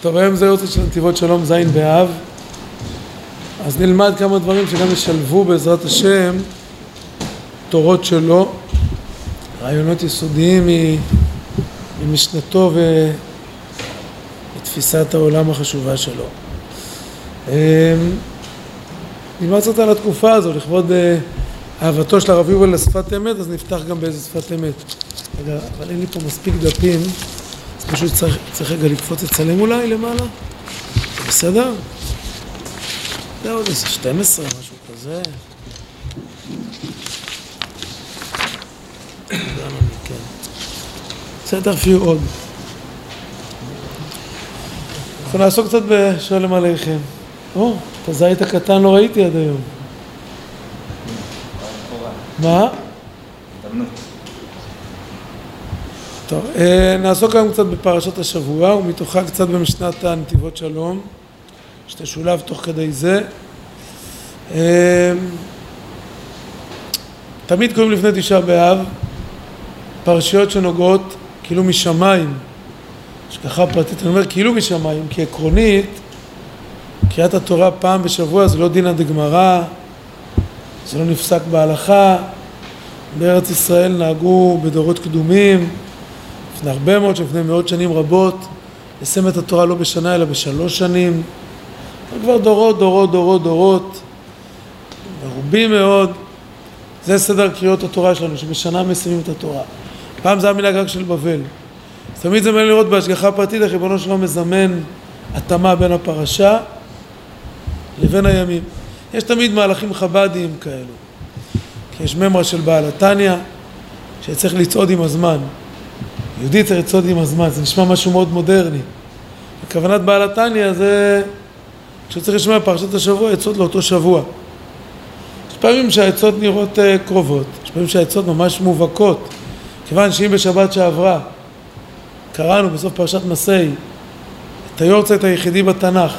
טוב, היום זה יוצא של נתיבות שלום ז' באב, אז נלמד כמה דברים שגם ישלבו בעזרת השם תורות שלו, רעיונות יסודיים ממשנתו ותפיסת העולם החשובה שלו. אמ, נלמד קצת על התקופה הזו, לכבוד אה, אהבתו של הרב יובל לשפת אמת, אז נפתח גם באיזה שפת אמת. רגע, אבל אין לי פה מספיק דפים. פשוט צריך, צריך רגע לקפוץ לצלם אולי למעלה? בסדר? זה עוד איזה 12, משהו כזה. בסדר, תרפיעו עוד. אנחנו נעסוק קצת בשלם עליכם. או, את הזית הקטן לא ראיתי עד היום. מה? טוב, אה, נעסוק היום קצת בפרשת השבוע ומתוכה קצת במשנת הנתיבות שלום שתשולב תוך כדי זה. אה, תמיד קוראים לפני תשעה באב פרשיות שנוגעות כאילו משמיים. השגחה פרטית, אני אומר כאילו משמיים כי עקרונית קריאת התורה פעם בשבוע זה לא דינא דגמרא זה לא נפסק בהלכה. בארץ ישראל נהגו בדורות קדומים לפני הרבה מאוד, לפני מאות שנים רבות, לסיים את התורה לא בשנה אלא בשלוש שנים, כבר דורות, דורות, דורות, דורות, מרובים מאוד. זה סדר קריאות התורה שלנו, שבשנה מסיימים את התורה. פעם זה המנהג רק של בבל. אז תמיד זה מעניין לראות בהשגחה פרטית איך ריבונו שלום מזמן התאמה בין הפרשה לבין הימים. יש תמיד מהלכים חב"דיים כאלו. כי יש ממרה של בעל התניא, שצריך לצעוד עם הזמן. יהודי צריך לצעוד עם הזמן, זה נשמע משהו מאוד מודרני. בכוונת בעל התניא זה כשהוא צריך לשמוע פרשת השבוע, עצות לאותו שבוע. יש פעמים שהעצות נראות uh, קרובות, יש פעמים שהעצות ממש מובהקות, כיוון שאם בשבת שעברה קראנו בסוף פרשת מסעי את היורצייט היחידי בתנ"ך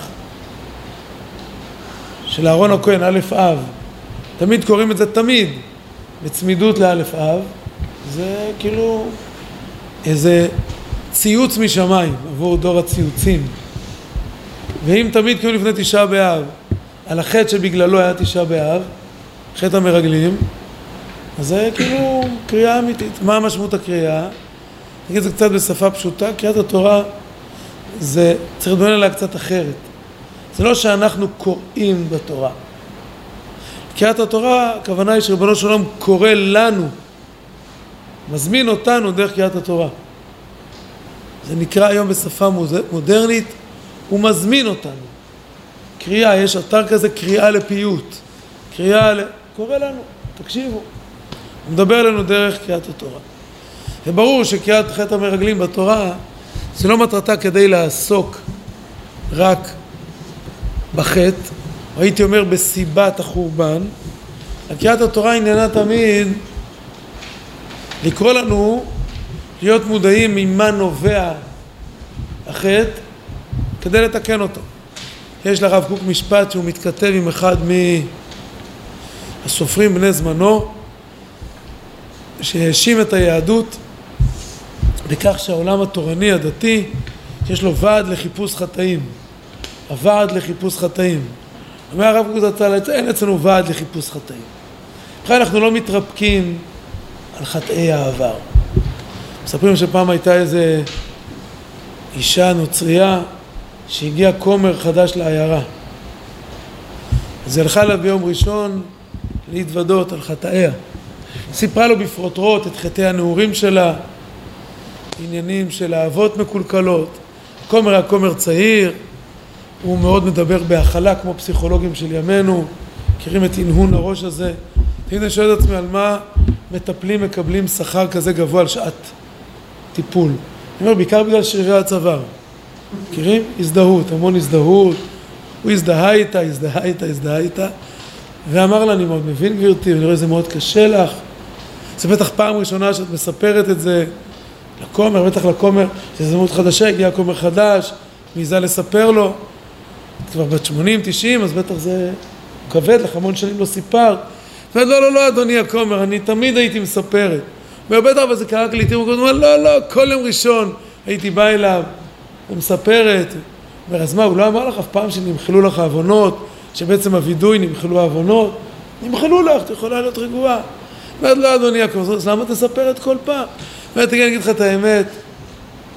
של אהרון הכהן, א' אב, תמיד קוראים את זה תמיד בצמידות לאלף אב, זה כאילו איזה ציוץ משמיים עבור דור הציוצים. ואם תמיד כאילו לפני תשעה באב, על החטא שבגללו היה תשעה באב, חטא המרגלים, אז זה כאילו קריאה אמיתית. מה משמעות הקריאה? נגיד את זה קצת בשפה פשוטה, קריאת התורה זה, צריך לדבר עליה קצת אחרת. זה לא שאנחנו קוראים בתורה. קריאת התורה, הכוונה היא שריבונו של עולם קורא לנו מזמין אותנו דרך קריאת התורה. זה נקרא היום בשפה מודרנית, הוא מזמין אותנו. קריאה, יש אתר כזה קריאה לפיוט. קריאה ל... קורא לנו, תקשיבו. הוא מדבר אלינו דרך קריאת התורה. וברור שקריאת חטא המרגלים בתורה זה לא מטרתה כדי לעסוק רק בחטא, הייתי אומר בסיבת החורבן. קריאת התורה עניינה תמיד לקרוא לנו להיות מודעים ממה נובע החטא כדי לתקן אותו. יש לרב קוק משפט שהוא מתכתב עם אחד מהסופרים בני זמנו שהאשים את היהדות בכך שהעולם התורני הדתי יש לו ועד לחיפוש חטאים. הוועד לחיפוש חטאים. אומר הרב קוק זצ"ל אין אצלנו ועד לחיפוש חטאים. בכלל אנחנו לא מתרפקים על חטאי העבר. מספרים שפעם הייתה איזה אישה נוצרייה שהגיע כומר חדש לעיירה. אז היא הלכה אליו ביום ראשון להתוודות על חטאיה. סיפרה לו בפרוטרוט את חטאי הנעורים שלה, עניינים של אהבות מקולקלות. כומר היה כומר צעיר, הוא מאוד מדבר בהכלה כמו פסיכולוגים של ימינו, מכירים את הנהון הראש הזה. תמיד אני שואל את עצמי על מה מטפלים מקבלים שכר כזה גבוה על שעת טיפול. אני אומר, בעיקר בגלל שרירי הצוואר. מכירים? הזדהות, המון הזדהות. הוא הזדהה איתה, הזדהה איתה, הזדהה איתה, ואמר לה, אני מאוד מבין גברתי, ואני רואה שזה מאוד קשה לך. זה בטח פעם ראשונה שאת מספרת את זה לכומר, בטח לכומר, שזו דמות חדשה, הגיע כומר חדש, מעיזה לספר לו. את כבר בת 80-90, אז בטח זה כבד לך, המון שנים לא סיפרת. ואומרת, לא, לא, לא, אדוני הכומר, אני תמיד הייתי מספרת. אומר, בטח, אבל זה קרה רק לעיתים, הוא אומר, לא, לא, כל יום ראשון הייתי בא אליו ומספרת. אומר, אז מה, הוא לא אמר לך אף פעם שנמחלו לך עוונות, שבעצם הווידוי נמחלו העוונות? נמחלו לך, את יכולה להיות רגועה. אומרת, לא, אדוני יעקב, אז למה תספרת כל פעם? אומרת, אני אגיד לך את האמת,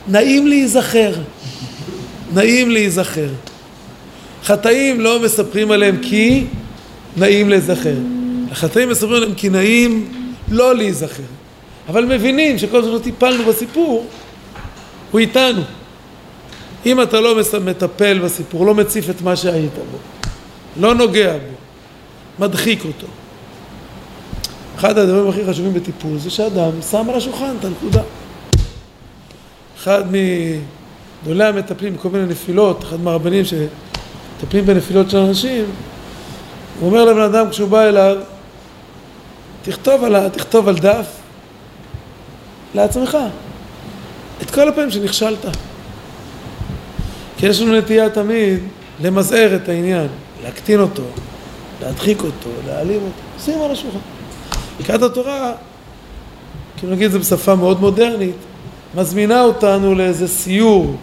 נעים להיזכר. נעים להיזכר. חטאים לא מספרים עליהם כי נעים להיזכר. החטאים מספרים עליהם כי נעים לא להיזכר. אבל מבינים שכל זמן טיפלנו בסיפור, הוא איתנו. אם אתה לא מטפל בסיפור, לא מציף את מה שהיית בו, לא נוגע בו, מדחיק אותו. אחד הדברים הכי חשובים בטיפול זה שאדם שם על השולחן את הנקודה. אחד מגדולי המטפלים בכל מיני נפילות, אחד מהרבנים שמטפלים בנפילות של אנשים, הוא אומר לבן אדם כשהוא בא אליו, תכתוב על, תכתוב על דף לעצמך את כל הפעמים שנכשלת. כי יש לנו נטייה תמיד למזער את העניין, להקטין אותו, להדחיק אותו, להעלים אותו, שים על השולחן. בקריאת התורה, כאילו נגיד את זה בשפה מאוד מודרנית, מזמינה אותנו לאיזה סיור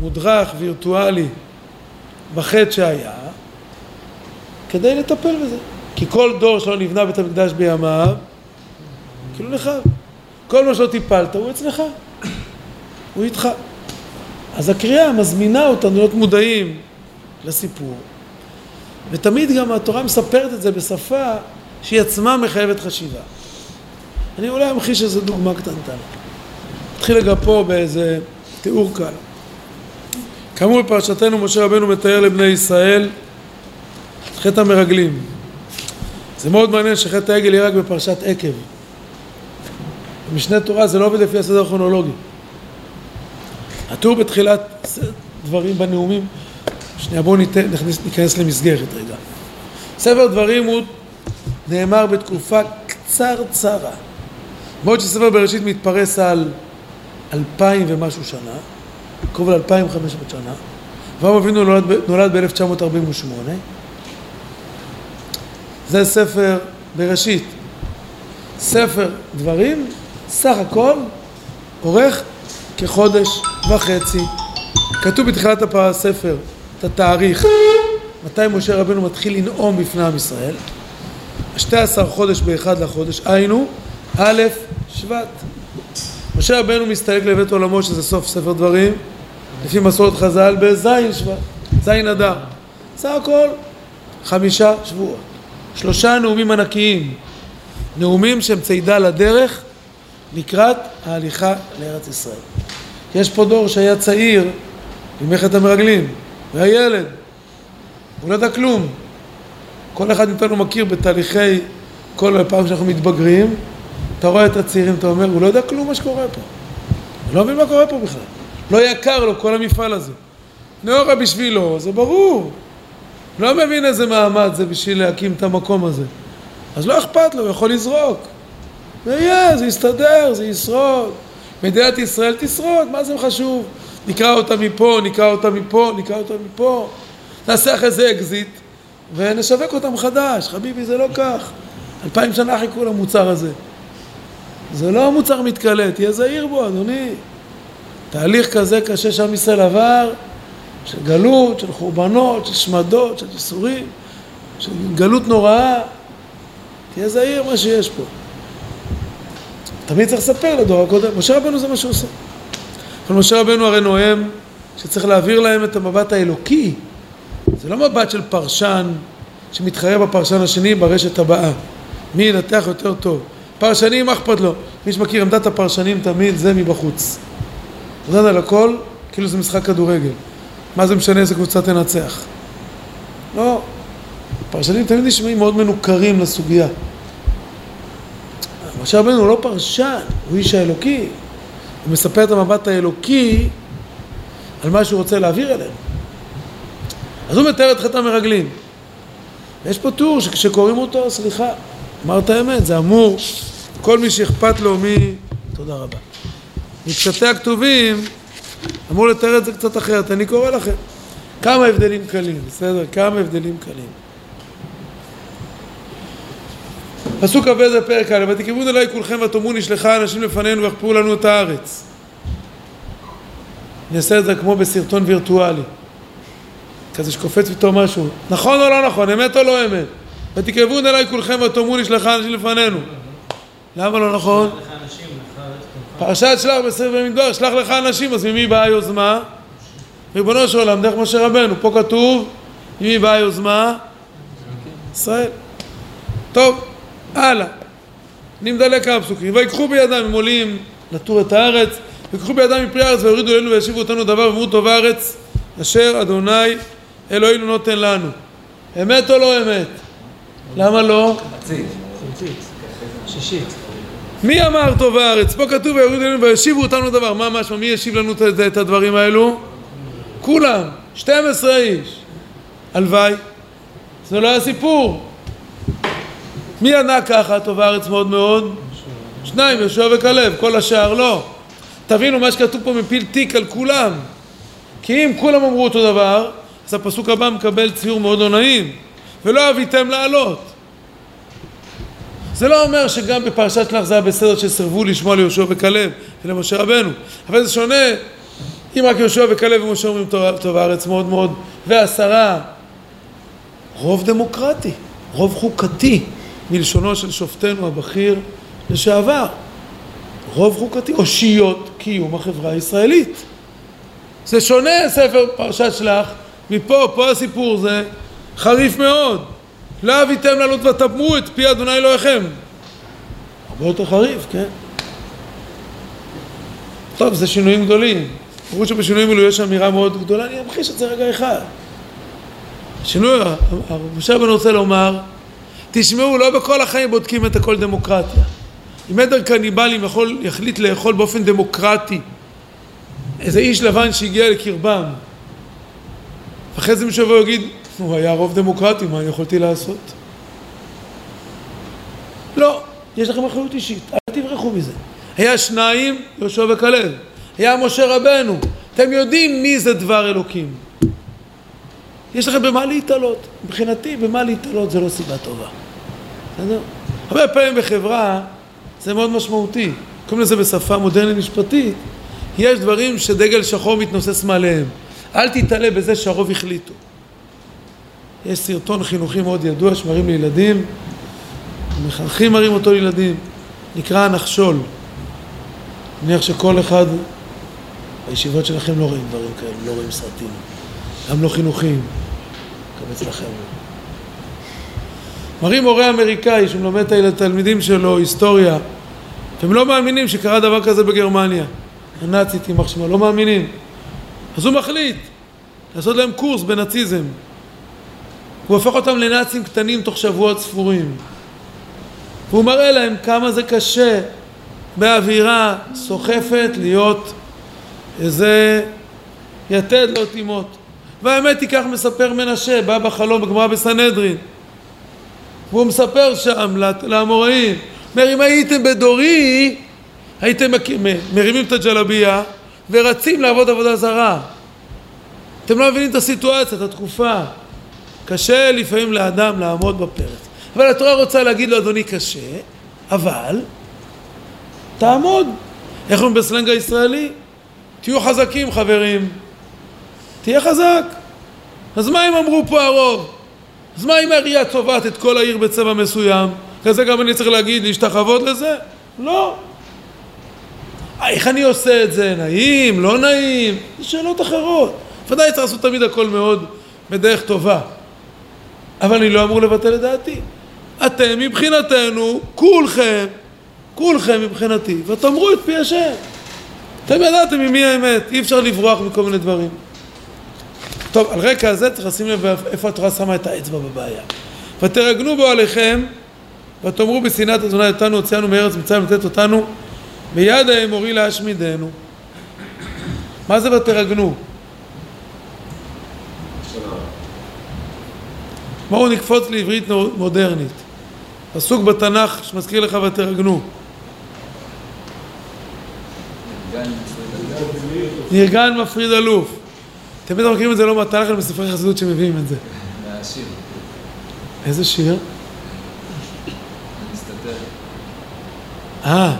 מודרך, וירטואלי, בחטא שהיה, כדי לטפל בזה. כי כל דור שלא נבנה בית המקדש בימיו, כאילו נחב. כל מה שלא טיפלת הוא אצלך, הוא איתך. אז הקריאה מזמינה אותנו להיות מודעים לסיפור, ותמיד גם התורה מספרת את זה בשפה שהיא עצמה מחייבת חשיבה. אני אולי אמחיש איזו דוגמה קטנטנה. נתחיל רגע פה באיזה תיאור קל. כאמור בפרשתנו משה רבנו מתאר לבני ישראל את חטא המרגלים. זה מאוד מעניין שחטא העגל יהיה רק בפרשת עקב. במשנה תורה זה לא עובד לפי הסדר הכרונולוגי. התיאור בתחילת דברים בנאומים, שנייה בואו ניכנס למסגרת רגע. ספר דברים הוא נאמר בתקופה קצרצרה. בעוד שספר בראשית מתפרס על אלפיים ומשהו שנה, קרוב לאלפיים וחמש מאות שנה, ואברהם אבינו נולד, נולד ב-1948. זה ספר בראשית. ספר דברים, סך הכל, אורך כחודש וחצי. כתוב בתחילת הספר את התאריך, מתי משה רבנו מתחיל לנאום בפני עם ישראל. 12 חודש באחד לחודש, היינו א' שבט. משה רבנו מסתלק לבית עולמו שזה סוף ספר דברים, לפי מסורת חז"ל בזין שבט, זין אדר. סך הכל חמישה שבועות. שלושה נאומים ענקיים, נאומים שהם צידה לדרך לקראת ההליכה לארץ ישראל. יש פה דור שהיה צעיר במלאכת המרגלים, והיה ילד, הוא לא ידע כלום. כל אחד מאיתנו מכיר בתהליכי, כל פעם שאנחנו מתבגרים, אתה רואה את הצעירים, אתה אומר, הוא לא יודע כלום מה שקורה פה. הוא לא מבין מה קורה פה בכלל. לא יקר לו כל המפעל הזה. נאורה בשבילו, זה ברור. לא מבין איזה מעמד זה בשביל להקים את המקום הזה. אז לא אכפת לו, הוא יכול לזרוק. זה יהיה, זה יסתדר, זה ישרוד. מדינת ישראל תשרוד, מה זה חשוב? נקרא אותה מפה, נקרא אותה מפה, נקרא אותה מפה. נעשה אחרי זה אקזיט ונשווק אותה מחדש. חביבי, זה לא כך. אלפיים שנה חיכו למוצר הזה. זה לא מוצר מתכלה, תהיה זהיר בו, אדוני. תהליך כזה קשה שעם ישראל עבר, של גלות, של חורבנות, של שמדות, של ייסורים, של גלות נוראה. תהיה זהיר מה שיש פה. תמיד צריך לספר לדור הקודם. משה רבנו זה מה שהוא עושה. אבל משה רבנו הרי נואם שצריך להעביר להם את המבט האלוקי. זה לא מבט של פרשן שמתחרה בפרשן השני ברשת הבאה. מי ינתח יותר טוב. פרשנים, מה אכפת לו? מי שמכיר עמדת הפרשנים תמיד זה מבחוץ. דן על הכל, כאילו זה משחק כדורגל. מה זה משנה איזה קבוצה תנצח? לא. פרשנים תמיד נשמעים מאוד מנוכרים לסוגיה. משה רבנו הוא לא פרשן, הוא איש האלוקי. הוא מספר את המבט האלוקי על מה שהוא רוצה להעביר אלינו. אז הוא מתאר את חטא המרגלים. יש פה טור שכשקוראים אותו, סליחה, אמרת האמת, זה אמור, כל מי שאכפת לו מ... תודה רבה. מקצתי הכתובים, אמור לתאר את זה קצת אחרת. אני קורא לכם. כמה הבדלים קלים, בסדר? כמה הבדלים קלים. פסוק כ"ב זה פרק א', ותקרבון אליי כולכם ותאמרו נשלחה אנשים לפנינו ויכפו לנו את הארץ. אני אעשה את זה כמו בסרטון וירטואלי. כזה שקופץ פתאום משהו. נכון או לא נכון? אמת או לא אמת? ותקרבון אליי כולכם ותאמרו נשלחה אנשים לפנינו. למה לא נכון? פרשת שלח בספר במדבר, שלח לך אנשים, אז ממי באה היוזמה? ריבונו של עולם, דרך משה רבנו. פה כתוב, ממי באה היוזמה? ישראל. טוב, הלאה. אני מדלג כמה פסוקים. ויקחו בידם, הם עולים לטור את הארץ, ויקחו בידם מפרי הארץ ויורידו אלינו וישיבו אותנו דבר ואמרו טוב הארץ אשר אדוני אלוהינו נותן לנו. אמת או לא אמת? למה לא? שישית. מי אמר טוב הארץ? פה כתוב ויורידו אלינו וישיבו אותנו דבר. מה משמע? מי ישיב לנו את הדברים האלו? כולם. 12 איש. הלוואי. זה לא היה סיפור. מי ענה ככה, טוב הארץ מאוד מאוד? שניים, יהושע וכלב, כל השאר לא. תבינו, מה שכתוב פה מפיל תיק על כולם. כי אם כולם אמרו אותו דבר, אז הפסוק הבא מקבל ציור מאוד לא נעים. ולא אביתם לעלות. זה לא אומר שגם בפרשת שלח זה היה בסדר שסירבו לשמוע ליהושע וכלב ולמשה רבנו. אבל זה שונה אם רק יהושע וכלב ומשה אומרים טוב הארץ מאוד מאוד, ועשרה, רוב דמוקרטי, רוב חוקתי. מלשונו של שופטנו הבכיר לשעבר. רוב חוקתי, אושיות קיום החברה הישראלית. זה שונה ספר פרשת שלח, מפה, פה הסיפור זה חריף מאוד. לא אביתם לעלות ותטמאו את פי אדוני אלוהיכם. הרבה יותר חריף, כן? טוב, זה שינויים גדולים. ברור שבשינויים אלו יש אמירה מאוד גדולה, אני אמחיש את זה רגע אחד. שינוי, משה רבנו רוצה לומר תשמעו, לא בכל החיים בודקים את הכל דמוקרטיה. אם עדר קניבלים יכול, יחליט לאכול באופן דמוקרטי איזה איש לבן שהגיע לקרבם, אחרי זה מישהו יבוא ויגיד, הוא היה רוב דמוקרטי, מה אני יכולתי לעשות? לא, יש לכם אחריות אישית, אל תברחו מזה. היה שניים, יהושע וכלב. היה משה רבנו. אתם יודעים מי זה דבר אלוקים. יש לכם במה להתעלות. מבחינתי, במה להתעלות זה לא סיבה טובה. בסדר? הרבה פעמים בחברה זה מאוד משמעותי. קוראים לזה בשפה מודרנית משפטית, יש דברים שדגל שחור מתנוסס מעליהם. אל תתעלה בזה שהרוב החליטו. יש סרטון חינוכי מאוד ידוע שמראים לילדים, מחנכים מראים אותו לילדים, נקרא הנחשול. מניח שכל אחד בישיבות שלכם לא רואים דברים כאלה, לא רואים סרטים, גם לא חינוכיים, גם אצלכם. מראים מורה אמריקאי שמלמד את התלמידים שלו היסטוריה והם לא מאמינים שקרה דבר כזה בגרמניה הנאצית יימח שמה, לא מאמינים אז הוא מחליט לעשות להם קורס בנאציזם הוא הופך אותם לנאצים קטנים תוך שבועות ספורים והוא מראה להם כמה זה קשה באווירה סוחפת להיות איזה יתד לא תימות והאמת היא כך מספר מנשה, בא בחלום בגמרא בסנהדרין והוא מספר שם לאמוראים, אומר אם הייתם בדורי הייתם מרימים את הג'לביה ורצים לעבוד עבודה זרה. אתם לא מבינים את הסיטואציה, את התקופה. קשה לפעמים לאדם לעמוד בפרץ. אבל התורה רוצה להגיד לו אדוני קשה, אבל תעמוד. איך אומרים בסלנג הישראלי? תהיו חזקים חברים. תהיה חזק. אז מה אם אמרו פה הרוב? אז מה אם העירייה צובעת את כל העיר בצבע מסוים? כזה גם אני צריך להגיד להשתחוות לזה? לא. איך אני עושה את זה? נעים? לא נעים? זה שאלות אחרות. ודאי צריך לעשות תמיד הכל מאוד בדרך טובה. אבל אני לא אמור לבטל את דעתי. אתם מבחינתנו, כולכם, כולכם מבחינתי, ותאמרו את פי השם. אתם ידעתם ממי האמת, אי אפשר לברוח מכל מיני דברים. טוב, על רקע הזה צריך לשים לב איפה התורה שמה את האצבע בבעיה. ותרגנו בו עליכם, ותאמרו בשנאת אדוני אותנו הוציאנו מארץ מצרים לתת אותנו ביד האמורי להשמידנו. מה זה ותרגנו? בואו נקפוץ לעברית מודרנית. פסוק בתנ"ך שמזכיר לך ותרגנו. נרגן מפריד אלוף. תמיד אנחנו מכירים את זה לא מהתנ"ך, אלא בספרי חסידות שמביאים את זה. מהשיר. איזה שיר? אה.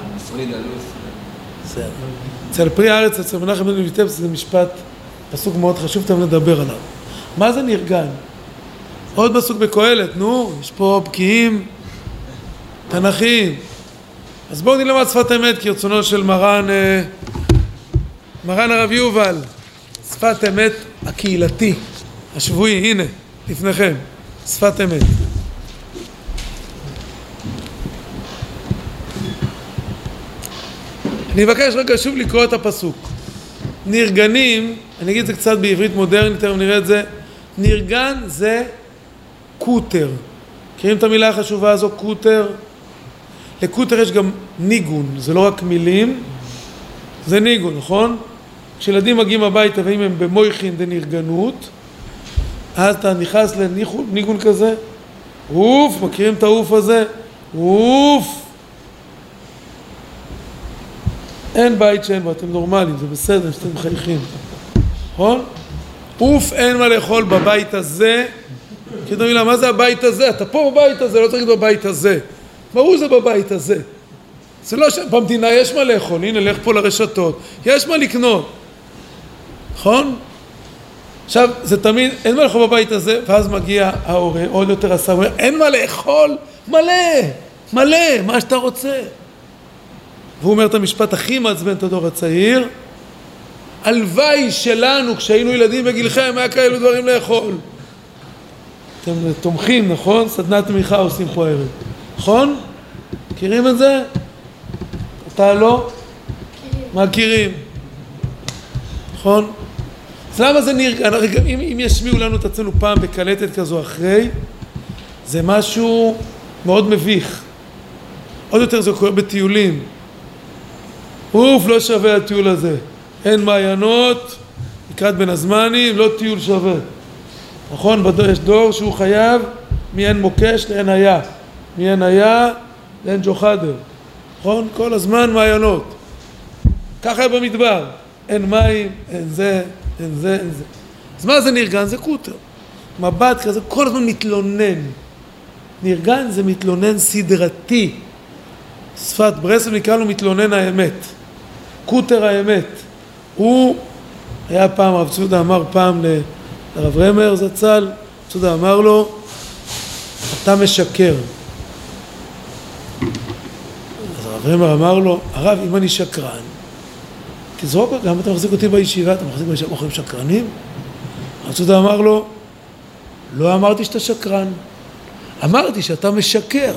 אצל פרי הארץ, אצל מנחם בן לויטב, זה משפט, פסוק מאוד חשוב, אתם לדבר עליו. מה זה נרגן? עוד פסוק בקהלת, נו, יש פה בקיאים תנ"כיים. אז בואו נלמד שפת אמת כרצונו של מרן, אה, מרן הרב יובל, שפת אמת הקהילתי, השבועי, הנה, לפניכם, שפת אמת. אני מבקש רגע שוב לקרוא את הפסוק. נרגנים, אני אגיד את זה קצת בעברית מודרנית, תכף נראה את זה, נרגן זה קוטר. מכירים את המילה החשובה הזו, קוטר? לקוטר יש גם ניגון, זה לא רק מילים, זה ניגון, נכון? כשילדים מגיעים הביתה ואם הם במויכין דנרגנות, אז אתה נכנס לניגון כזה, אוף, מכירים את האוף הזה? אוף. אין בית שאין בו, אתם נורמלים, זה בסדר שאתם מחייכים, נכון? אוף, אין מה לאכול בבית הזה. כאילו, מה זה הבית הזה? אתה פה בבית הזה, לא צריך להגיד בבית הזה. ברור זה בבית הזה. זה לא ש... במדינה יש מה לאכול, הנה לך פה לרשתות, יש מה לקנות, נכון? עכשיו, זה תמיד, אין מה לאכול בבית הזה, ואז מגיע ההורה, עוד יותר השר, אומר, אין מה לאכול, מלא, מלא, מה שאתה רוצה. והוא אומר את המשפט הכי מעצבן את הדור הצעיר, הלוואי שלנו, כשהיינו ילדים בגילכם, היה כאלו דברים לאכול. אתם תומכים, נכון? סדנת תמיכה עושים פה הערב. נכון? מכירים את זה? אתה לא? מכירים. נכון? אז למה זה נרגע? אם, אם ישמיעו לנו את עצמנו פעם בקלטת כזו אחרי, זה משהו מאוד מביך. עוד יותר זה קורה בטיולים. אוף, לא שווה הטיול הזה. אין מעיינות, לקראת בין הזמנים, לא טיול שווה. נכון? יש דור שהוא חייב מאין מוקש לאין היה. מאין היה לאין ג'וחדר. נכון? כל הזמן מעיינות. ככה היה במדבר. אין מים, אין זה, אין זה, אין זה. אז מה זה נרגן? זה קוטר. מבט כזה, כל הזמן מתלונן. נרגן זה מתלונן סדרתי. שפת ברסלב נקרא לו מתלונן האמת. קוטר האמת. הוא היה פעם, הרב צודה אמר פעם לרב רמר זצ"ל, צודה אמר לו, אתה משקר. אז הרב רמר אמר לו, הרב, אם אני שקרן, תזרוק, למה אתה מחזיק אותי בישיבה? אתה מחזיק בישיבה אוכלים שקרנים? הרב צודה אמר לו, לא אמרתי שאתה שקרן, אמרתי שאתה משקר.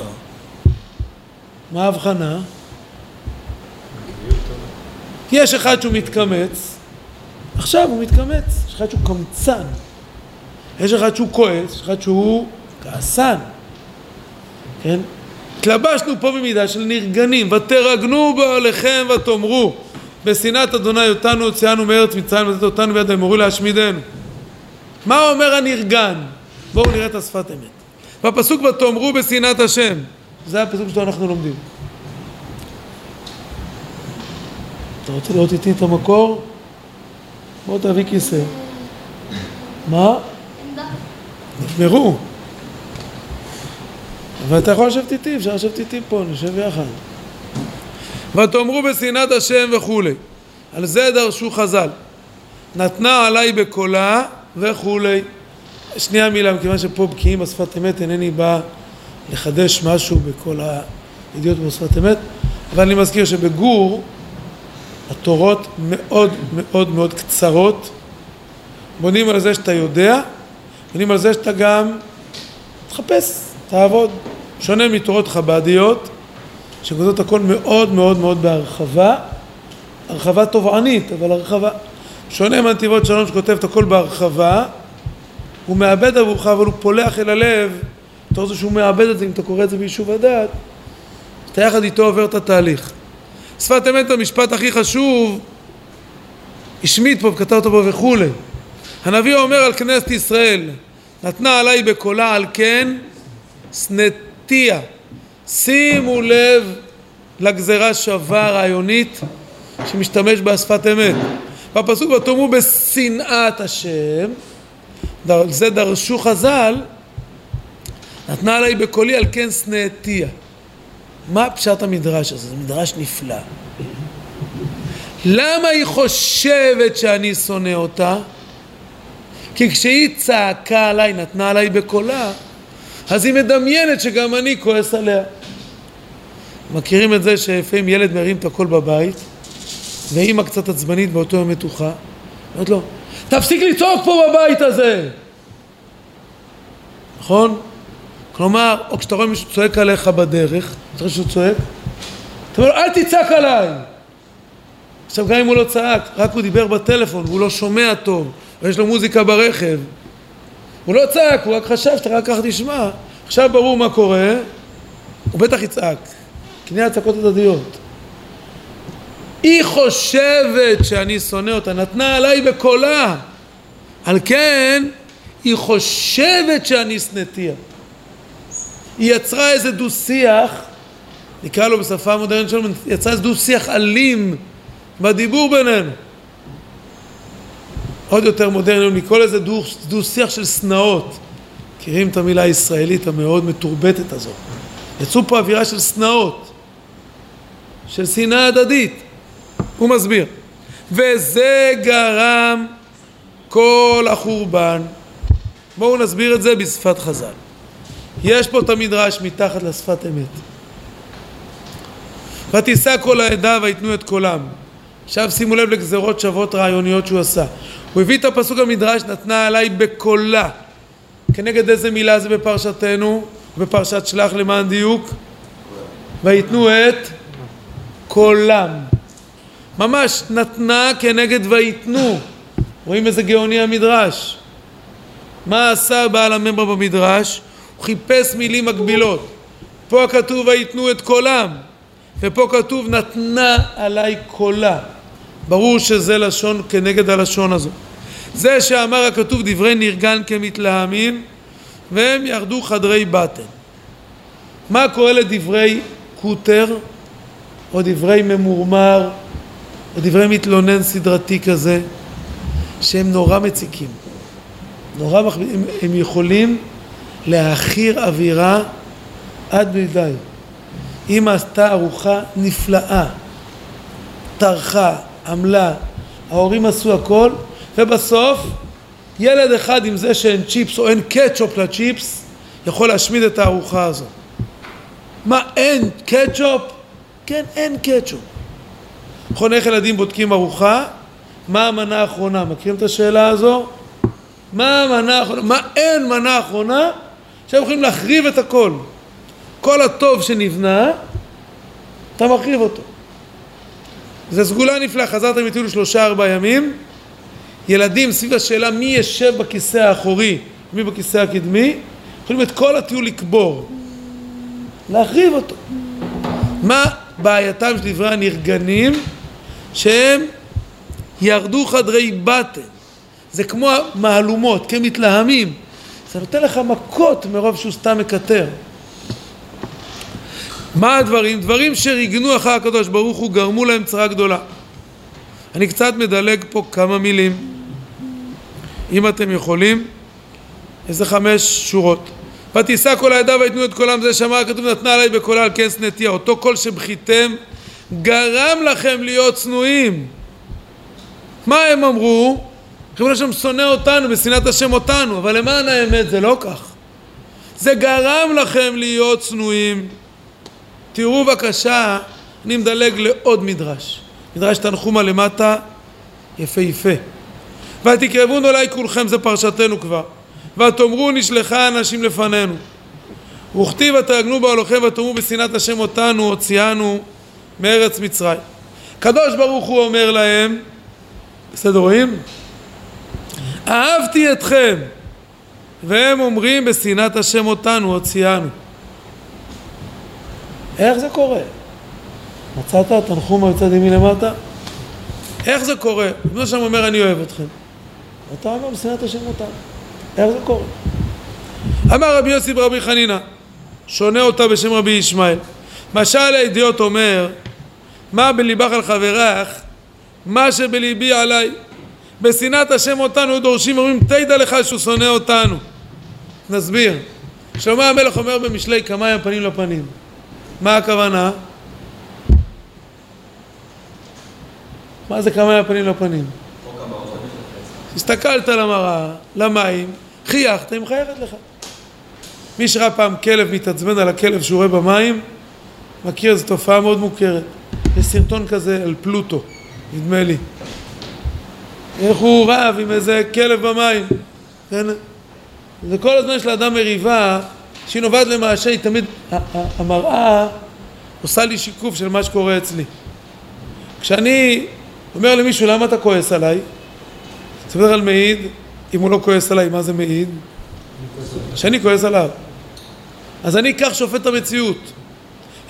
מה ההבחנה? יש אחד שהוא מתקמץ, עכשיו הוא מתקמץ, יש אחד שהוא קמצן, יש אחד שהוא כועס, יש אחד שהוא כעסן, כן? התלבשנו פה במידה של נרגנים, ותרגנו בעליכם ותאמרו בשנאת אדוני אותנו הוציאנו מארץ מצרים לתת אותנו ביד האמורי להשמידנו. מה אומר הנרגן? בואו נראה את השפת אמת. בפסוק ותאמרו בשנאת השם, זה הפסוק שאנחנו לומדים. אתה רוצה לראות איתי את המקור? בוא תביא כיסא. מה? נגמרו. אבל אתה יכול לשבת איתי, אפשר לשבת איתי פה, נשב יחד. ותאמרו בשנאת השם וכולי. על זה דרשו חז"ל. נתנה עליי בקולה וכולי. שנייה מילה, מכיוון שפה בקיאים בשפת אמת, אינני בא לחדש משהו בכל הידיעות בשפת אמת, אבל אני מזכיר שבגור התורות מאוד מאוד מאוד קצרות, בונים על זה שאתה יודע, בונים על זה שאתה גם תחפש, תעבוד. שונה מתורות חב"דיות, שכותבות הכל מאוד מאוד מאוד בהרחבה, הרחבה תובענית, אבל הרחבה. שונה מהנתיבות שלום שכותב את הכל בהרחבה, הוא מאבד עבורך, אבל הוא פולח אל הלב, אתה רוצה שהוא מאבד את זה, אם אתה קורא את זה ביישוב הדעת, אתה יחד איתו עובר את התהליך. שפת אמת המשפט הכי חשוב, השמיט פה וכתב אותו פה וכולי. הנביא אומר על כנסת ישראל, נתנה עליי בקולה על כן שנאתיה. שימו לב לגזרה שווה רעיונית שמשתמש בה שפת אמת. בפסוק ותאמרו בשנאת השם, על זה דרשו חז"ל, נתנה עליי בקולי על כן שנאתיה. מה פשט המדרש הזה? זה מדרש נפלא. למה היא חושבת שאני שונא אותה? כי כשהיא צעקה עליי, נתנה עליי בקולה, אז היא מדמיינת שגם אני כועס עליה. מכירים את זה שלפעמים ילד מרים את הקול בבית, ואימא קצת עצבנית באותו יום מתוחה, אומרת לו, תפסיק לצעוק פה בבית הזה! נכון? כלומר, או כשאתה רואה מישהו צועק עליך בדרך, אתה רואה שהוא צועק, אתה אומר לו, אל תצעק עליי! עכשיו, גם אם הוא לא צעק, רק הוא דיבר בטלפון והוא לא שומע טוב, ויש לו מוזיקה ברכב, הוא לא צעק, הוא רק חשב שאתה רק ככה תשמע. עכשיו ברור מה קורה, הוא בטח יצעק. נהיה הצעקות הדדיות. היא חושבת שאני שונא אותה, נתנה עליי בקולה. על כן, היא חושבת שאני שנאתיה. היא יצרה איזה דו-שיח, נקרא לו בשפה המודרנית שלנו, יצרה איזה דו-שיח אלים בדיבור בינינו. עוד יותר מודרני, נקרא לזה דו-שיח של שנאות. מכירים את המילה הישראלית המאוד מתורבתת הזאת. יצאו פה אווירה של שנאות, של שנאה הדדית. הוא מסביר. וזה גרם כל החורבן. בואו נסביר את זה בשפת חז"ל. יש פה את המדרש מתחת לשפת אמת. ותישא כל העדה ויתנו את קולם. עכשיו שימו לב לגזרות שוות רעיוניות שהוא עשה. הוא הביא את הפסוק המדרש נתנה עליי בקולה. כנגד איזה מילה זה בפרשתנו? בפרשת שלח למען דיוק? ויתנו את קולם. ממש נתנה כנגד ויתנו. רואים איזה גאוני המדרש. מה עשה בעל הממרה במדרש? הוא חיפש מילים מקבילות. פה כתוב ויתנו את קולם, ופה כתוב נתנה עליי קולה. ברור שזה לשון כנגד הלשון הזו. זה שאמר הכתוב דברי נרגן כמתלהמים והם ירדו חדרי בטן. מה קורה לדברי קוטר או דברי ממורמר או דברי מתלונן סדרתי כזה שהם נורא מציקים. נורא מח... הם, הם יכולים להעכיר אווירה עד בלי די. אמא עשתה ארוחה נפלאה, טרחה, עמלה, ההורים עשו הכל, ובסוף ילד אחד עם זה שאין צ'יפס או אין קטשופ לצ'יפס יכול להשמיד את הארוחה הזו. מה אין קטשופ? כן, אין קטשופ. נכון, איך ילדים בודקים ארוחה? מה המנה האחרונה? מכירים את השאלה הזו? מה המנה האחרונה? מה אין מנה אחרונה? שהם יכולים להחריב את הכל. כל הטוב שנבנה, אתה מחריב אותו. זו סגולה נפלאה, חזרתם איתי שלושה ארבעה ימים, ילדים סביב השאלה מי ישב בכיסא האחורי, מי בכיסא הקדמי, יכולים את כל הטיול לקבור, להחריב אותו. מה בעייתם של דברי הנרגנים? שהם ירדו חדרי בטן. זה כמו מהלומות, כמתלהמים. זה נותן לך מכות מרוב שהוא סתם מקטר. מה הדברים? דברים שריגנו אחר הקדוש ברוך הוא גרמו להם צרה גדולה. אני קצת מדלג פה כמה מילים, אם אתם יכולים, איזה חמש שורות. ותישא כל העדה ויתנו את קולם זה שאמר הכתוב נתנה עליי בקולה על כס נטייה אותו קול שבכיתם גרם לכם להיות צנועים מה הם אמרו? חשבו השם שונא אותנו בשנאת השם אותנו אבל למען האמת זה לא כך זה גרם לכם להיות צנועים תראו בבקשה אני מדלג לעוד מדרש. מדרש תנחומה למטה יפהפה ותקרבון אולי כולכם זה פרשתנו כבר. ותאמרו נשלחה אנשים לפנינו וכתיב ותרגנו בהולכם ותאמרו בשנאת השם אותנו הוציאנו מארץ מצרים קדוש ברוך הוא אומר להם בסדר רואים? אהבתי אתכם והם אומרים בשנאת השם אותנו הוציאנו איך זה קורה? מצאת תנחום מצד ימין למטה? איך זה קורה? כמו שם אומר אני אוהב אתכם אתה אומר בשנאת השם אותנו איך זה קורה? אמר רבי יוסי ברבי חנינא שונה אותה בשם רבי ישמעאל משל הידיעות אומר מה בליבך על חברך מה שבליבי עליי בשנאת השם אותנו דורשים אומרים תדע לך שהוא שונא אותנו נסביר שלמה המלך אומר במשלי כמיים פנים לפנים מה הכוונה? מה זה כמה לפנים? הסתכלת למראה, למים, חייכת, היא מחייכת לך. מי שראה פעם כלב מתעצבן על הכלב שהוא רואה במים, מכיר, זו תופעה מאוד מוכרת. יש סרטון כזה על פלוטו, נדמה לי. איך הוא רב עם איזה כלב במים, כן? וכל הזמן יש לאדם מריבה שהיא נובעת למעשה, היא תמיד, המראה עושה לי שיקוף של מה שקורה אצלי. כשאני אומר למישהו, למה אתה כועס עליי? זה מדבר על מעיד, אם הוא לא כועס עליי, מה זה מעיד? שאני כועס עליו. אז אני כך שופט את המציאות.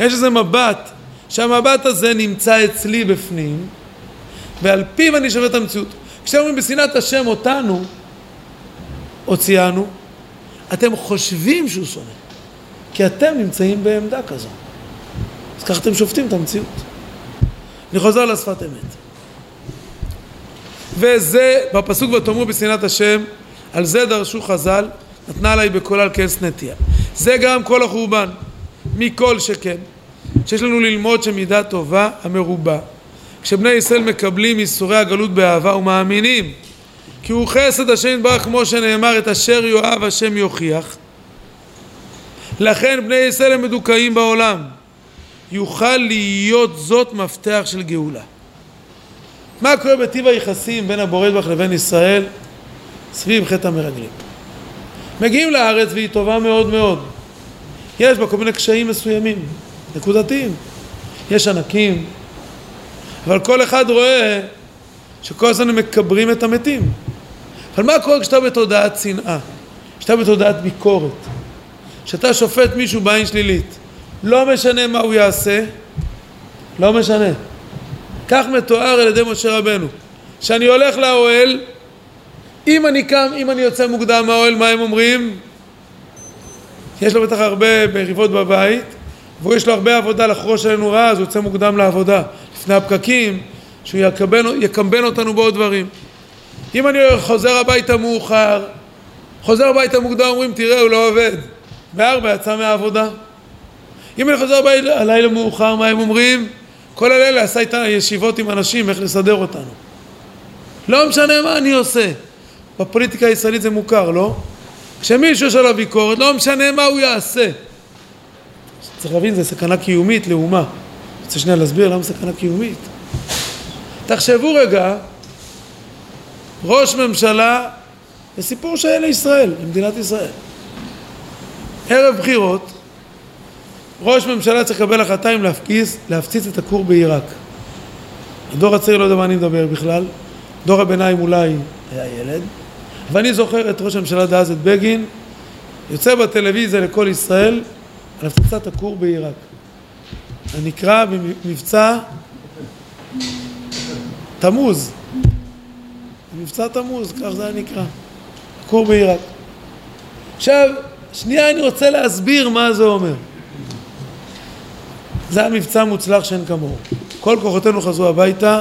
יש איזה מבט, שהמבט הזה נמצא אצלי בפנים, ועל פיו אני שופט את המציאות. כשאומרים בשנאת השם אותנו, הוציאנו, אתם חושבים שהוא שונא, כי אתם נמצאים בעמדה כזו. אז ככה אתם שופטים את המציאות. אני חוזר לשפת אמת. וזה, בפסוק ותאמרו בשנאת השם, על זה דרשו חז"ל, נתנה עליי בקולה על כס נטייה. זה גם כל החורבן, מכל שכן, שיש לנו ללמוד שמידה טובה המרובה. כשבני ישראל מקבלים ייסורי הגלות באהבה ומאמינים כי הוא חסד השם יתברך כמו שנאמר את אשר יאהב השם יוכיח. לכן בני ישראל הם מדוכאים בעולם יוכל להיות זאת מפתח של גאולה. מה קורה בטיב היחסים בין הבורא יתברך לבין ישראל? סביב חטא המרגלים. מגיעים לארץ והיא טובה מאוד מאוד. יש בה כל מיני קשיים מסוימים נקודתיים. יש ענקים. אבל כל אחד רואה שכל הזמן הם מקברים את המתים אבל מה קורה כשאתה בתודעת שנאה? כשאתה בתודעת ביקורת? כשאתה שופט מישהו בעין שלילית לא משנה מה הוא יעשה לא משנה כך מתואר על ידי משה רבנו שאני הולך לאוהל אם אני קם, אם אני יוצא מוקדם מהאוהל, מה הם אומרים? יש לו בטח הרבה מריבות בבית ויש לו הרבה עבודה לחרוש עלינו רע, אז הוא יוצא מוקדם לעבודה לפני הפקקים, שהוא יקמבן, יקמבן אותנו בעוד דברים אם אני חוזר הביתה מאוחר, חוזר הביתה מוקדם, אומרים תראה הוא לא עובד, בארבע יצא מהעבודה. אם אני חוזר הלילה מאוחר, מה הם אומרים? כל הלילה עשה איתה ישיבות עם אנשים איך לסדר אותנו. לא משנה מה אני עושה. בפוליטיקה הישראלית זה מוכר, לא? כשמישהו יש עליו ביקורת, לא משנה מה הוא יעשה. צריך להבין, זה סכנה קיומית לאומה. רוצה שנייה להסביר למה סכנה קיומית. תחשבו רגע ראש ממשלה, זה סיפור שהיה לישראל, למדינת ישראל. ערב בחירות, ראש ממשלה צריך לקבל החלטה אם להפגיז, להפציץ את הכור בעיראק. הדור הצעיר לא יודע מה אני מדבר בכלל, דור הביניים אולי היה ילד, ואני זוכר את ראש הממשלה דאז, את בגין, יוצא בטלוויזיה לכל ישראל על הפצצת הכור בעיראק. הנקרא במבצע תמוז, מבצע תמוז, כך זה היה נקרא, כור בעיראק. עכשיו, שנייה אני רוצה להסביר מה זה אומר. זה היה מבצע מוצלח שאין כמוהו. כל כוחותינו חזרו הביתה,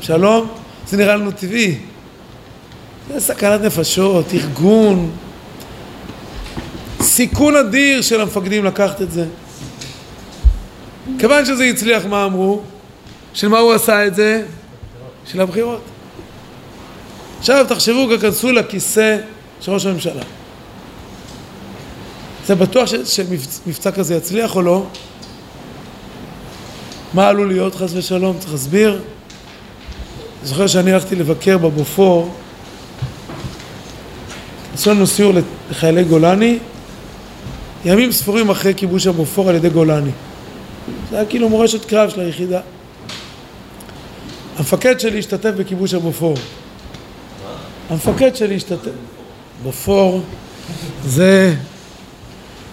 שלום, זה נראה לנו טבעי. זה סכנת נפשות, ארגון, סיכון אדיר של המפקדים לקחת את זה. כיוון שזה הצליח, מה אמרו? של מה הוא עשה את זה? של הבחירות. עכשיו תחשבו, כנסו לכיסא של ראש הממשלה. זה בטוח שמבצע כזה יצליח או לא? מה עלול להיות חס ושלום? צריך להסביר. זוכר שאני הלכתי לבקר בבופור, עשו לנו סיור לחיילי גולני, ימים ספורים אחרי כיבוש הבופור על ידי גולני. זה היה כאילו מורשת קרב של היחידה. המפקד שלי השתתף בכיבוש הבופור. המפקד שלי השתתף. בופור זה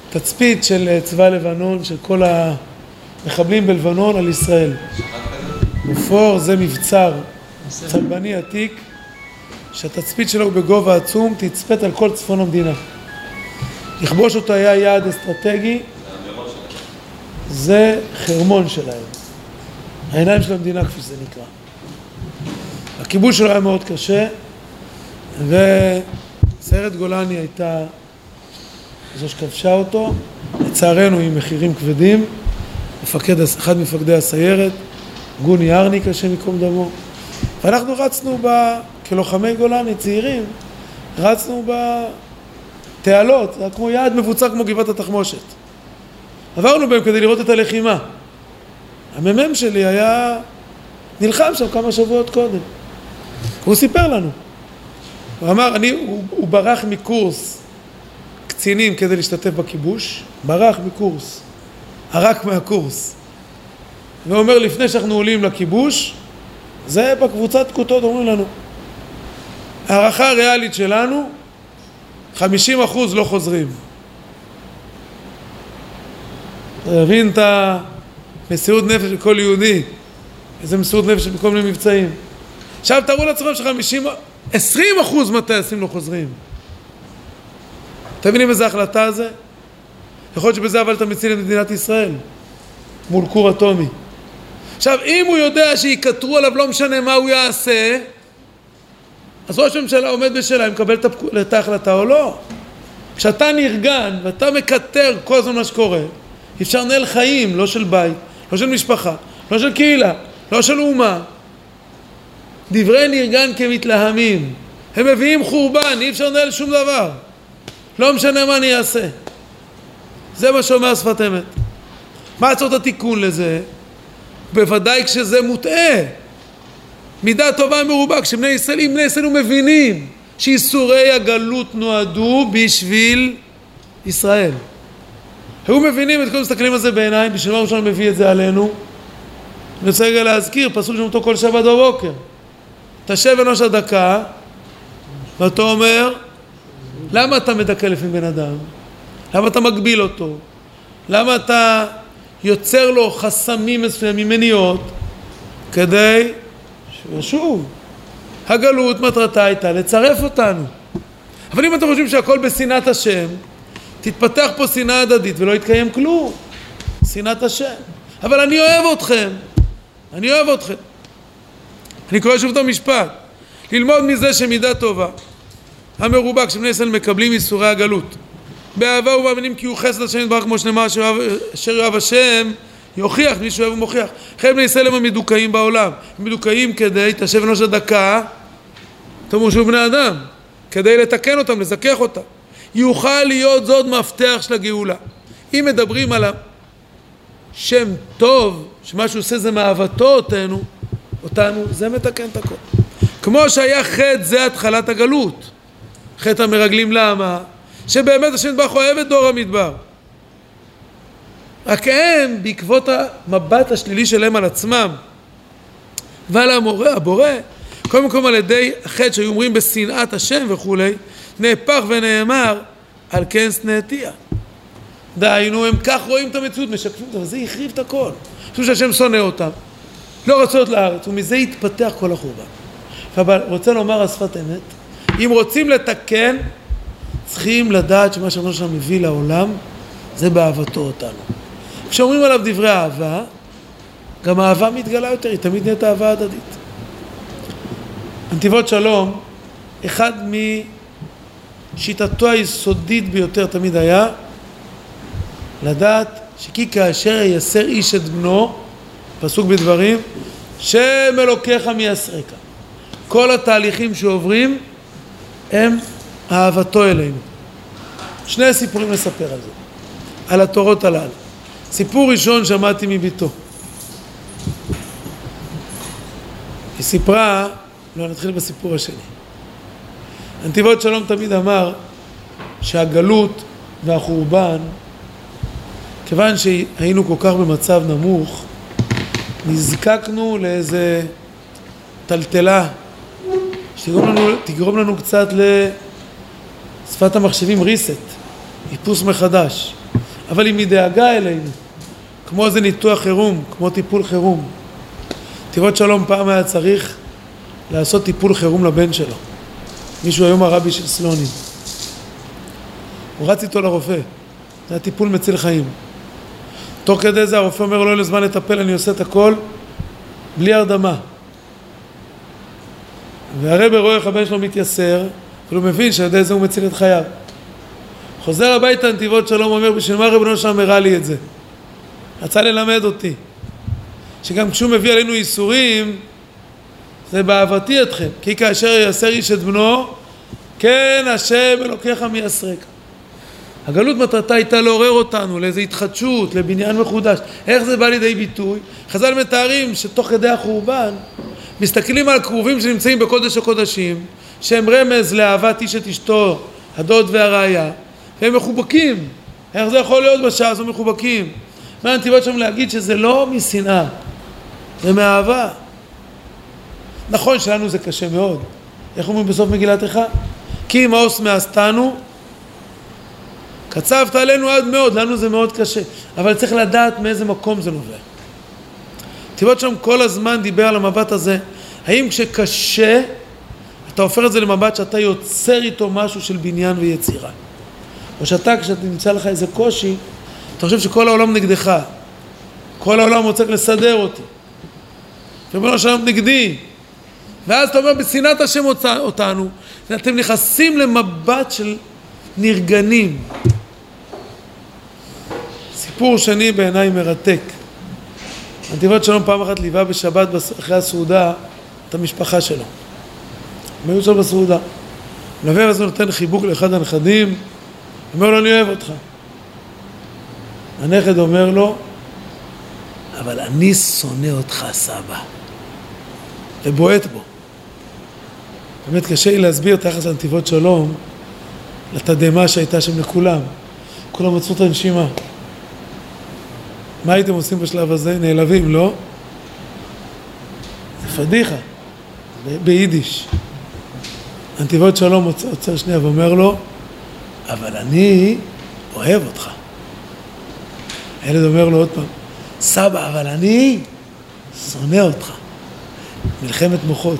תצפית של אה, צבא לבנון, של כל המחבלים בלבנון על ישראל. בופור זה מבצר צלבני עתיק שהתצפית שלו בגובה עצום, תצפת על כל צפון המדינה. לכבוש אותו היה יעד אסטרטגי, זה חרמון שלהם. העיניים של המדינה כפי שזה נקרא. הכיבוש שלו היה מאוד קשה, וסיירת גולני הייתה זו שכבשה אותו, לצערנו עם מחירים כבדים, מפקד, אחד ממפקדי הסיירת, גוני ארניק, השם ייקום דמו. ואנחנו רצנו ב... כלוחמי גולני צעירים, רצנו בתעלות, זה כמו יעד מבוצע כמו גבעת התחמושת. עברנו בהם כדי לראות את הלחימה. המ"מ שלי היה נלחם שם כמה שבועות קודם. הוא סיפר לנו. הוא אמר, אני, הוא, הוא ברח מקורס קצינים כדי להשתתף בכיבוש, ברח מקורס, ערק מהקורס. והוא אומר, לפני שאנחנו עולים לכיבוש, זה בקבוצת פקודות אומרים לנו. הערכה הריאלית שלנו, 50% לא חוזרים. אתה מבין את המסירות נפש של כל יהודי, איזה מסירות נפש בכל מיני מבצעים. עכשיו תארו לעצמכם ש-50, 20 אחוז מהטייסים לא חוזרים. אתם מבינים איזה החלטה זה? יכול להיות שבזה אבל אתה מציל את מדינת ישראל מול כור אטומי. עכשיו, אם הוא יודע שיקטרו עליו לא משנה מה הוא יעשה, אז ראש הממשלה עומד בשאלה אם מקבל את ההחלטה או לא. כשאתה נרגן ואתה מקטר כל הזמן מה שקורה, אפשר לנהל חיים, לא של בית, לא של משפחה, לא של קהילה, לא של אומה. דברי נרגן כמתלהמים. הם מביאים חורבן, אי אפשר לנהל שום דבר. לא משנה מה אני אעשה. זה מה שאומר שפת אמת. מה הצעות התיקון לזה? בוודאי כשזה מוטעה. מידה טובה מרובה, כשבני ישראל, אם בני ישראל מבינים שאיסורי הגלות נועדו בשביל ישראל. היו מבינים את כל מסתכלים על זה בעיניים, בשביל מה ראשון מביא את זה עלינו? אני רוצה רגע להזכיר, פסוק שם אותו כל שבת בבוקר. תשב אנוש הדקה, ואתה אומר, למה אתה מדכא לפי בן אדם? למה אתה מגביל אותו? למה אתה יוצר לו חסמים מסוימים, מניעות, כדי שישוב. הגלות מטרתה הייתה לצרף אותנו. אבל אם אתם חושבים שהכל בשנאת השם, תתפתח פה שנאה הדדית ולא יתקיים כלום. שנאת השם. אבל אני אוהב אתכם. אני אוהב אתכם. אני קורא שוב את המשפט. ללמוד מזה שמידה טובה המרובה כשבני ישראל מקבלים איסורי הגלות באהבה ומאמינים כי הוא חסד השם יתברך כמו שנאמר אשר יאהב השם יוכיח מי שאוהב ומוכיח. חלק בני ישראל הם המדוכאים בעולם. הם מדוכאים כדי, תשב אנוש הדקה, תאמרו שהוא בני אדם, כדי לתקן אותם, לזכך אותם. יוכל להיות זאת מפתח של הגאולה. אם מדברים על השם טוב, שמה שהוא עושה זה מאהבתו אותנו, אותנו, זה מתקן את הכל. כמו שהיה חטא זה התחלת הגלות. חטא המרגלים למה? שבאמת השם יתברך אוהב את דור המדבר. רק הם, בעקבות המבט השלילי שלהם על עצמם ועל המורה, הבורא, קודם כל על ידי החטא שהיו אומרים בשנאת השם וכולי, נהפך ונאמר על כן שנאתיה. דהיינו, הם כך רואים את המציאות, משקפים אותה, וזה החריב את הכל. חושבים שהשם שונא אותם, לא רצו להיות לארץ, ומזה התפתח כל החורבן. אבל רוצה לומר על שפת אמת, אם רוצים לתקן, צריכים לדעת שמה שאמרנו שם מביא לעולם, זה באהבתו אותנו. כשאומרים עליו דברי אהבה, גם האהבה מתגלה יותר, היא תמיד נהייתה אהבה הדדית. נתיבות שלום, אחד משיטתו היסודית ביותר תמיד היה לדעת שכי כאשר ייסר איש את בנו, פסוק בדברים, שם אלוקיך מייסרק. כל התהליכים שעוברים הם אהבתו אלינו. שני סיפורים לספר על זה, על התורות הללו. סיפור ראשון שמעתי מביתו. היא סיפרה, לא נתחיל בסיפור השני. נתיבות שלום תמיד אמר שהגלות והחורבן, כיוון שהיינו כל כך במצב נמוך, נזקקנו לאיזה טלטלה שתגרום לנו, לנו קצת לשפת המחשבים reset, איפוס מחדש, אבל היא מדאגה אלינו. כמו איזה ניתוח חירום, כמו טיפול חירום. תיבות שלום פעם היה צריך לעשות טיפול חירום לבן שלו. מישהו היום הרבי של סלונים. הוא רץ איתו לרופא, זה היה טיפול מציל חיים. תוך כדי זה הרופא אומר אין לי זמן לטפל, אני עושה את הכל בלי הרדמה. והרבי רואה איך הבן שלו מתייסר, אבל הוא מבין שעל ידי זה הוא מציל את חייו. חוזר הביתה נתיבות שלום, אומר בשביל מה רבנו שם הראה לי את זה? רצה ללמד אותי, שגם כשהוא מביא עלינו ייסורים, זה באהבתי אתכם, כי כאשר יעשר איש את בנו, כן השם אלוקיך מייסרק. הגלות מטרתה הייתה לעורר אותנו לאיזו התחדשות, לבניין מחודש. איך זה בא לידי ביטוי? חז"ל מתארים שתוך כדי החורבן מסתכלים על הכרובים שנמצאים בקודש הקודשים, שהם רמז לאהבת איש את אשתו, הדוד והראיה, והם מחובקים. איך זה יכול להיות בשעה הזו מחובקים? מה הנתיבות שם להגיד שזה לא משנאה, זה מאהבה. נכון שלנו זה קשה מאוד. איך אומרים בסוף מגילת איכה? כי מאוס מאסתנו קצבת עלינו עד מאוד, לנו זה מאוד קשה, אבל צריך לדעת מאיזה מקום זה נובע. תיבות שם כל הזמן דיבר על המבט הזה, האם כשקשה אתה הופך את זה למבט שאתה יוצר איתו משהו של בניין ויצירה, או שאתה כשאתה נמצא לך איזה קושי, אתה חושב שכל העולם נגדך, כל העולם רוצה לסדר אותי, ריבונו של עולם נגדי, ואז אתה אומר בשנאת השם אותנו, ואתם נכנסים למבט של נרגנים, סיפור שני בעיניי מרתק. הנתיבות שלום פעם אחת ליווה בשבת אחרי הסעודה את המשפחה שלו. הם היו שם בסעודה. מלווה הזה נותן חיבוק לאחד הנכדים, אומר לו אני אוהב אותך. הנכד אומר לו אבל אני שונא אותך סבא ובועט בו. באמת קשה לי להסביר את היחס לנתיבות שלום לתדהמה שהייתה שם לכולם. כולם מצאו את הנשימה. מה הייתם עושים בשלב הזה? נעלבים, לא? זה פדיחה, ביידיש. הנתיבות שלום עוצר שנייה ואומר לו, אבל אני אוהב אותך. הילד אומר לו עוד פעם, סבא, אבל אני שונא אותך. מלחמת מוחות.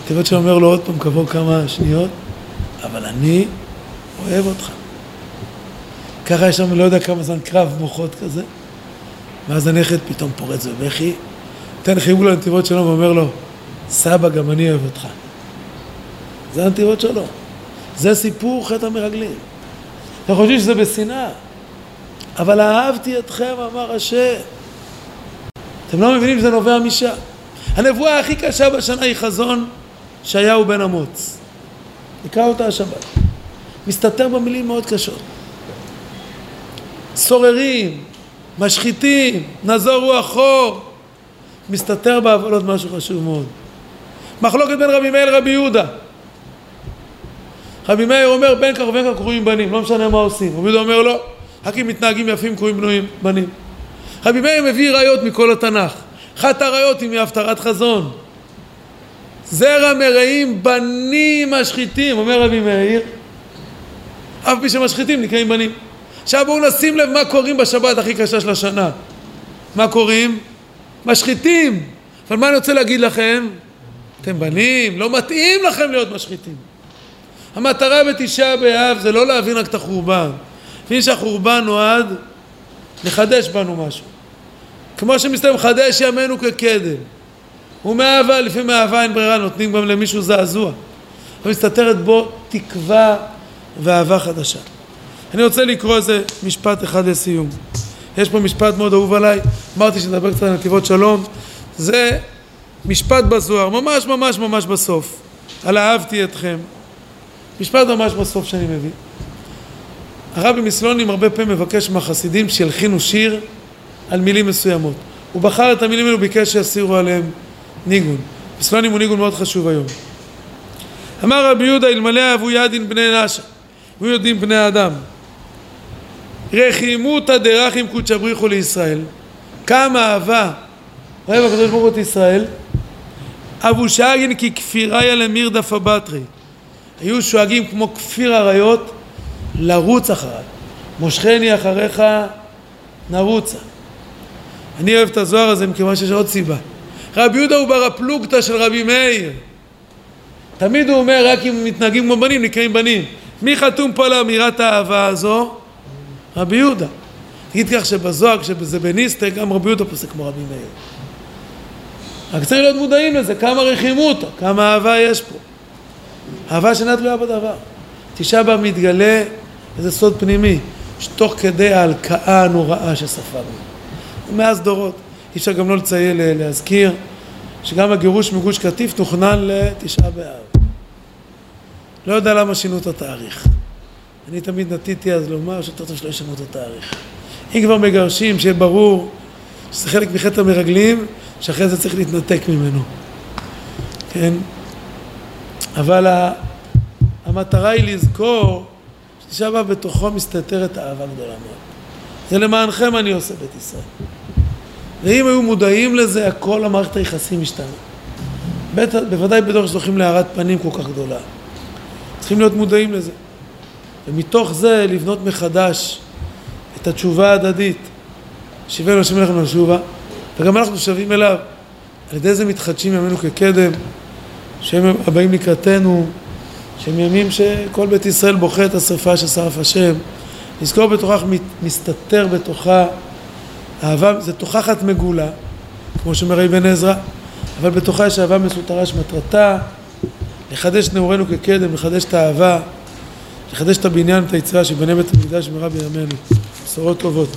הנתיבות שלום אומר לו עוד פעם כעבור כמה שניות, אבל אני אוהב אותך. ככה יש שם לא יודע כמה זמן קרב מוחות כזה. ואז הנכד פתאום פורץ בבכי, נותן חיבוק לנתיבות שלו ואומר לו, סבא, גם אני אוהב אותך. זה הנתיבות שלו. זה סיפור חטא המרגלים. אתם חושבים שזה בשנאה, אבל אהבתי אתכם, אמר השם. אתם לא מבינים שזה נובע משם. הנבואה הכי קשה בשנה היא חזון שיהו בן אמוץ. נקרא אותה השבת. מסתתר במילים מאוד קשות. סוררים, משחיתים, נזור רוח חור. מסתתר בעוולות משהו חשוב מאוד. מחלוקת בין רבי מאיר לרבי יהודה. רבי מאיר אומר בין כך ובין כך קרויים בנים, לא משנה מה עושים. רבי יהודה אומר לא, רק אם מתנהגים יפים קרויים בנויים בנים. רבי מאיר מביא ראיות מכל התנ"ך. אחת הראיות היא מהפטרת חזון. זרע מרעים בנים משחיתים, אומר רבי מאיר, אף פי שמשחיתים נקראים בנים. עכשיו בואו נשים לב מה קוראים בשבת הכי קשה של השנה. מה קוראים? משחיתים. אבל מה אני רוצה להגיד לכם? אתם בנים, לא מתאים לכם להיות משחיתים. המטרה בתשעה באב זה לא להבין רק את החורבן. לפי שהחורבן נועד לחדש בנו משהו. כמו שמסתיים, חדש ימינו כקדם. ומאהבה, לפעמים מאהבה אין ברירה, נותנים גם למישהו זעזוע. ומסתתרת בו תקווה ואהבה חדשה. אני רוצה לקרוא איזה משפט אחד לסיום. יש פה משפט מאוד אהוב עליי, אמרתי שנדבר קצת על נתיבות שלום, זה משפט בזוהר, ממש ממש ממש בסוף, על אהבתי אתכם. משפט ממש בסוף שאני מביא. הרבי מסלונים הרבה פעמים מבקש מהחסידים שילחינו שיר על מילים מסוימות. הוא בחר את המילים האלו, ביקש שיסירו עליהם ניגון. מסלונים הוא ניגון מאוד חשוב היום. אמר רבי יהודה אלמלא אהבו ידין בני נשה, היו יודעים בני אדם. רחימותא דרחים קודשא בריחו לישראל. כמה אהבה אוהב הקדוש ברוך הוא את ישראל. אבו שאגין ככפיריה למירדפא בתרי. היו שואגים כמו כפיר אריות לרוץ אחריו. מושכני אחריך נרוצה. אני אוהב את הזוהר הזה מכיוון שיש עוד סיבה. רבי יהודה הוא בר הפלוגתא של רבי מאיר. תמיד הוא אומר רק אם מתנהגים כמו בנים נקראים בנים. מי חתום פה על אמירת האהבה הזו? רבי יהודה. תגיד כך שבזוהר, כשזה בניסטר, גם רבי יהודה פוסק כמו רבי מאיר. רק צריך להיות מודעים לזה, כמה רחימותא, כמה אהבה יש פה. אהבה שאינה תלויה בדבר. תשעה בה מתגלה איזה סוד פנימי, שתוך כדי ההלקאה הנוראה שספגנו, מאז דורות. אי אפשר גם לא לציין, להזכיר, שגם הגירוש מגוש קטיף תוכנן לתשעה באב. לא יודע למה שינו את התאריך. אני תמיד נטיתי אז לומר שיותר טוב שלא ישנו את התאריך. אם כבר מגרשים, שיהיה ברור שזה חלק מחטא המרגלים, שאחרי זה צריך להתנתק ממנו. כן? אבל המטרה היא לזכור שתשעה באב בתוכו מסתתרת אהבה גדולה מאוד. זה למענכם אני עושה בית ישראל. ואם היו מודעים לזה, הכל המערכת היחסים משתנה. בוודאי בדור שזוכים להארת פנים כל כך גדולה. צריכים להיות מודעים לזה. ומתוך זה לבנות מחדש את התשובה ההדדית. שיבנו השם לכם לשובה, וגם אנחנו שווים אליו. על ידי זה מתחדשים ימינו כקדם, שהם הבאים לקראתנו, שהם ימים שכל בית ישראל בוכה את השרפה ששרף השם. לזכור בתוכך מסתתר בתוכה אהבה, זה תוכחת מגולה, כמו שאומר אבן עזרא, אבל בתוכה יש אהבה מסותרה שמטרתה לחדש נעורינו כקדם, לחדש את האהבה, לחדש את הבניין, את היצירה שבנה בית המקדש במהרה בימינו. בשורות טובות.